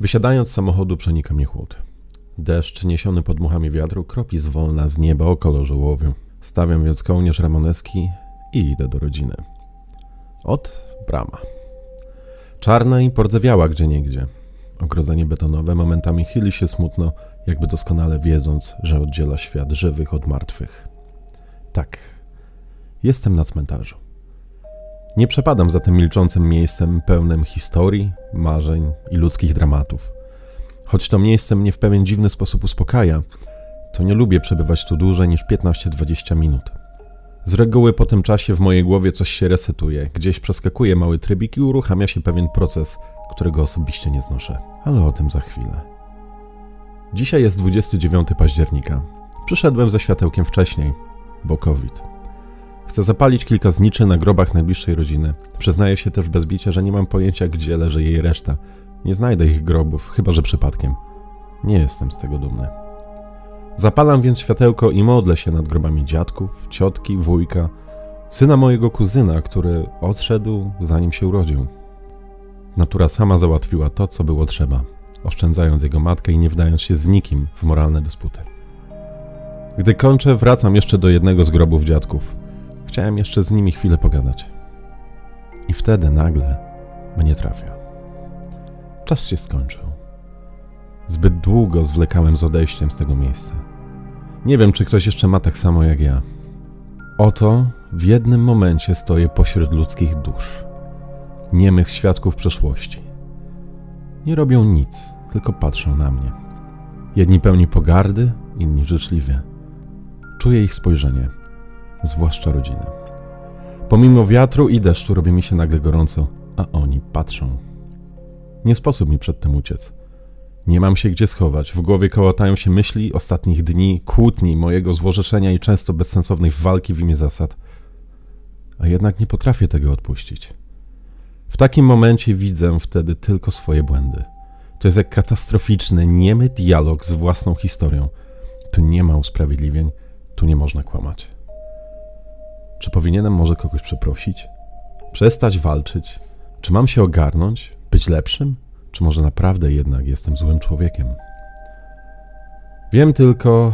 Wysiadając z samochodu przenika mnie chłód. Deszcz niesiony pod muchami wiatru kropi zwolna z nieba o kolorze łowiu. Stawiam więc kołnierz ramoneski i idę do rodziny. Od brama. Czarna i pordzewiała gdzieniegdzie. Ogrodzenie betonowe momentami chyli się smutno, jakby doskonale wiedząc, że oddziela świat żywych od martwych. Tak, jestem na cmentarzu. Nie przepadam za tym milczącym miejscem pełnym historii, marzeń i ludzkich dramatów. Choć to miejsce mnie w pewien dziwny sposób uspokaja, to nie lubię przebywać tu dłużej niż 15-20 minut. Z reguły po tym czasie w mojej głowie coś się resetuje, gdzieś przeskakuje mały trybik i uruchamia się pewien proces, którego osobiście nie znoszę. Ale o tym za chwilę. Dzisiaj jest 29 października. Przyszedłem ze światełkiem wcześniej, bo COVID. Chcę zapalić kilka zniczy na grobach najbliższej rodziny. Przyznaję się też bez bicia, że nie mam pojęcia, gdzie leży jej reszta. Nie znajdę ich grobów, chyba że przypadkiem. Nie jestem z tego dumny. Zapalam więc światełko i modlę się nad grobami dziadków, ciotki, wujka, syna mojego kuzyna, który odszedł zanim się urodził. Natura sama załatwiła to, co było trzeba, oszczędzając jego matkę i nie wdając się z nikim w moralne dysputy. Gdy kończę, wracam jeszcze do jednego z grobów dziadków. Chciałem jeszcze z nimi chwilę pogadać. I wtedy nagle mnie trafia. Czas się skończył. Zbyt długo zwlekałem z odejściem z tego miejsca. Nie wiem, czy ktoś jeszcze ma tak samo jak ja. Oto w jednym momencie stoję pośród ludzkich dusz, niemych świadków przeszłości. Nie robią nic, tylko patrzą na mnie. Jedni pełni pogardy, inni życzliwie. Czuję ich spojrzenie, zwłaszcza rodzinę. Pomimo wiatru i deszczu robi mi się nagle gorąco, a oni patrzą. Nie sposób mi przed tym uciec. Nie mam się gdzie schować. W głowie kołatają się myśli ostatnich dni, kłótni, mojego złorzeczenia i często bezsensownej walki w imię zasad. A jednak nie potrafię tego odpuścić. W takim momencie widzę wtedy tylko swoje błędy. To jest jak katastroficzny, niemy dialog z własną historią. Tu nie ma usprawiedliwień, tu nie można kłamać. Czy powinienem może kogoś przeprosić? Przestać walczyć? Czy mam się ogarnąć? Być lepszym? Czy może naprawdę jednak jestem złym człowiekiem? Wiem tylko,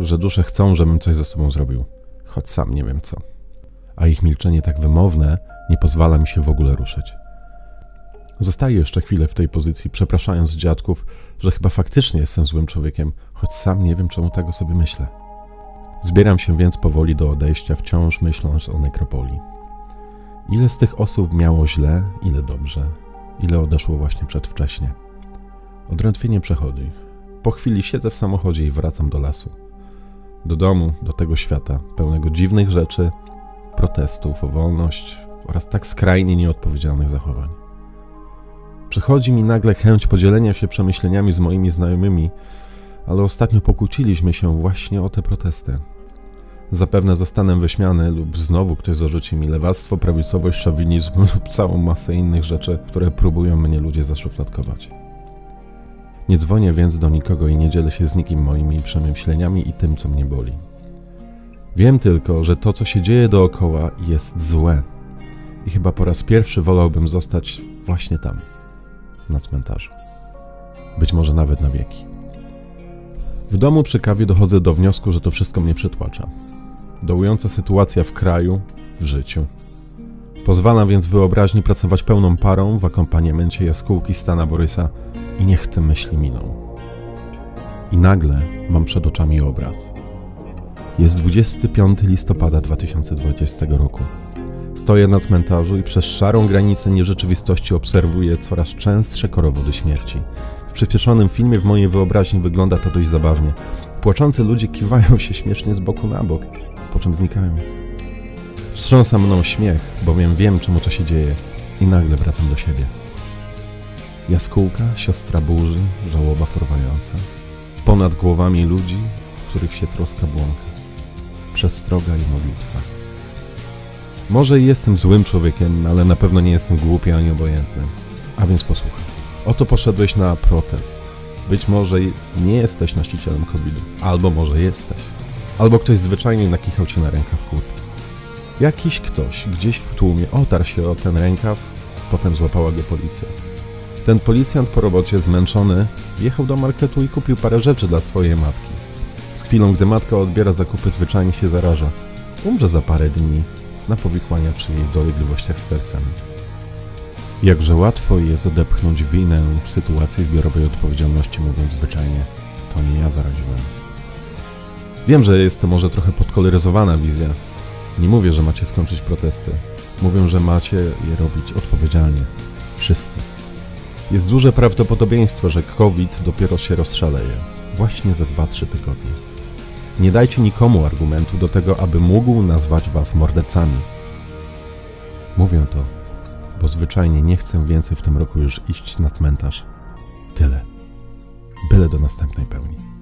że dusze chcą, żebym coś ze sobą zrobił, choć sam nie wiem co. A ich milczenie tak wymowne nie pozwala mi się w ogóle ruszyć. Zostaję jeszcze chwilę w tej pozycji, przepraszając dziadków, że chyba faktycznie jestem złym człowiekiem, choć sam nie wiem, czemu tego sobie myślę. Zbieram się więc powoli do odejścia, wciąż myśląc o nekropolii. Ile z tych osób miało źle, ile dobrze, ile odeszło właśnie przedwcześnie. Odrętwienie przechodzi. Po chwili siedzę w samochodzie i wracam do lasu. Do domu, do tego świata, pełnego dziwnych rzeczy, protestów o wolność oraz tak skrajnie nieodpowiedzialnych zachowań. Przychodzi mi nagle chęć podzielenia się przemyśleniami z moimi znajomymi, ale ostatnio pokłóciliśmy się właśnie o te protesty. Zapewne zostanę wyśmiany lub znowu ktoś zarzuci mi lewactwo, prawicowość, szowinizm lub całą masę innych rzeczy, które próbują mnie ludzie zaszufladkować. Nie dzwonię więc do nikogo i nie dzielę się z nikim moimi przemyśleniami i tym, co mnie boli. Wiem tylko, że to, co się dzieje dookoła, jest złe. I chyba po raz pierwszy wolałbym zostać właśnie tam, na cmentarzu. Być może nawet na wieki. W domu przy kawie dochodzę do wniosku, że to wszystko mnie przytłacza. Dołująca sytuacja w kraju, w życiu. Pozwala więc wyobraźni pracować pełną parą w akompaniamencie jaskółki Stana Borysa i niech te myśli miną. I nagle mam przed oczami obraz. Jest 25 listopada 2020 roku. Stoję na cmentarzu i przez szarą granicę nierzeczywistości obserwuję coraz częstsze korowody śmierci. Przyspieszonym filmie w mojej wyobraźni wygląda to dość zabawnie. Płaczący ludzie kiwają się śmiesznie z boku na bok, po czym znikają. Wstrząsa mną śmiech, bowiem wiem, czemu to się dzieje i nagle wracam do siebie. Jaskółka, siostra burzy, żałoba forwająca. Ponad głowami ludzi, w których się troska błąka. Przestroga i modlitwa. Może jestem złym człowiekiem, ale na pewno nie jestem głupi ani obojętny. A więc posłuchaj. Oto poszedłeś na protest. Być może nie jesteś nosicielem COVID-u, albo może jesteś. Albo ktoś zwyczajnie nakichał cię na rękaw kurtki. Jakiś ktoś gdzieś w tłumie otarł się o ten rękaw, potem złapała go policja. Ten policjant po robocie zmęczony wjechał do marketu i kupił parę rzeczy dla swojej matki. Z chwilą, gdy matka odbiera zakupy, zwyczajnie się zaraża. Umrze za parę dni na powikłania przy jej dolegliwościach z sercem. Jakże łatwo jest odepchnąć winę w sytuacji zbiorowej odpowiedzialności, mówiąc zwyczajnie, to nie ja zaraziłem. Wiem, że jest to może trochę podkoloryzowana wizja. Nie mówię, że macie skończyć protesty. Mówię, że macie je robić odpowiedzialnie. Wszyscy. Jest duże prawdopodobieństwo, że COVID dopiero się rozszaleje. Właśnie za 2-3 tygodnie. Nie dajcie nikomu argumentu do tego, aby mógł nazwać was mordercami. Mówię to, bo zwyczajnie nie chcę więcej w tym roku już iść na cmentarz. Tyle. Byle do następnej pełni.